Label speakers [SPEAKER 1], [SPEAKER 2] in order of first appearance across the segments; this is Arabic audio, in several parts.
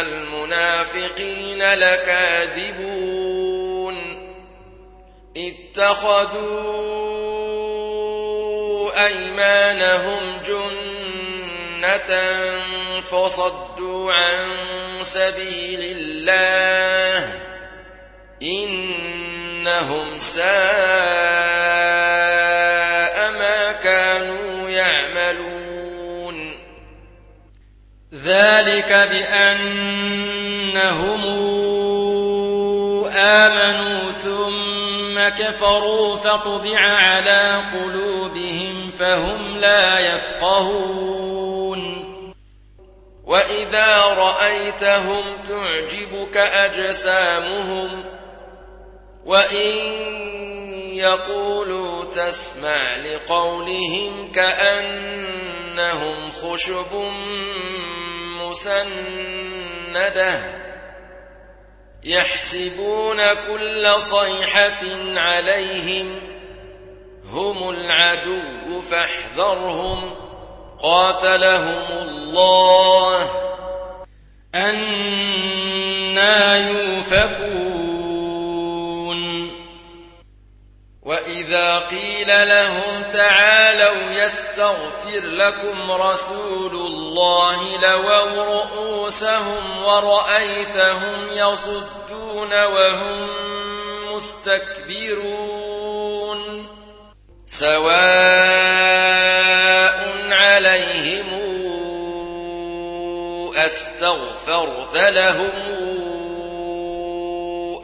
[SPEAKER 1] المنافقين لكاذبون اتخذوا أيمانهم جنة فصدوا عن سبيل الله إنهم سائرون ذلك بأنهم آمنوا ثم كفروا فطبع على قلوبهم فهم لا يفقهون وإذا رأيتهم تعجبك أجسامهم وإن يقولوا تسمع لقولهم كأن بينهم خشب مسندة يحسبون كل صيحة عليهم هم العدو فاحذرهم قاتلهم الله أنا يوفكون وإذا قيل لهم تعالوا يستغفر لكم رسول الله لووا رؤوسهم ورأيتهم يصدون وهم مستكبرون سواء عليهم أستغفرت لهم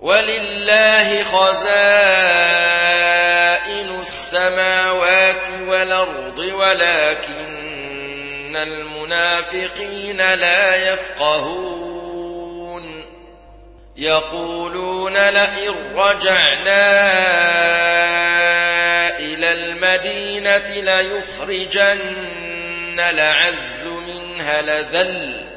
[SPEAKER 1] ولله خزائن السماوات والأرض ولكن المنافقين لا يفقهون يقولون لئن رجعنا إلى المدينة ليخرجن لعز منها لذل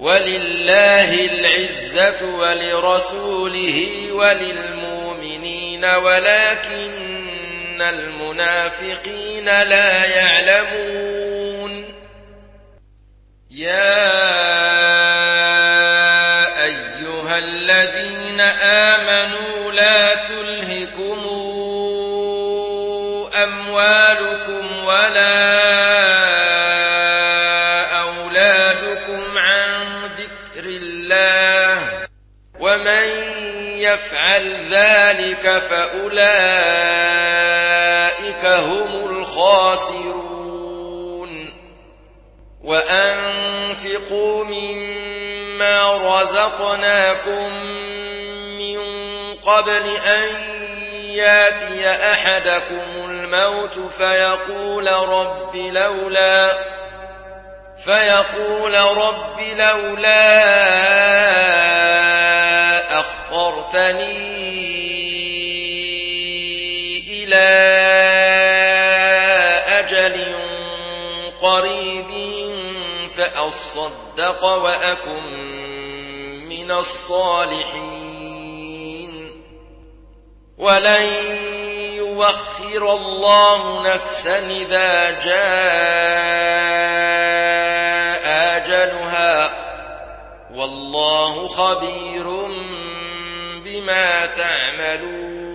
[SPEAKER 1] ولله العزة ولرسوله وللمؤمنين ولكن المنافقين لا يعلمون يا أيها الذين آمنوا لا تلهكم أموالكم ولا يفعل ذلك فأولئك هم الخاسرون وأنفقوا مما رزقناكم من قبل أن ياتي أحدكم الموت فيقول رب لولا فيقول رب لولا أَرْسَلْتَنِي إلى أجل قريب فأصدق وأكن من الصالحين ولن يوخر الله نفسا إذا جاء أجلها والله خبير بما تعملون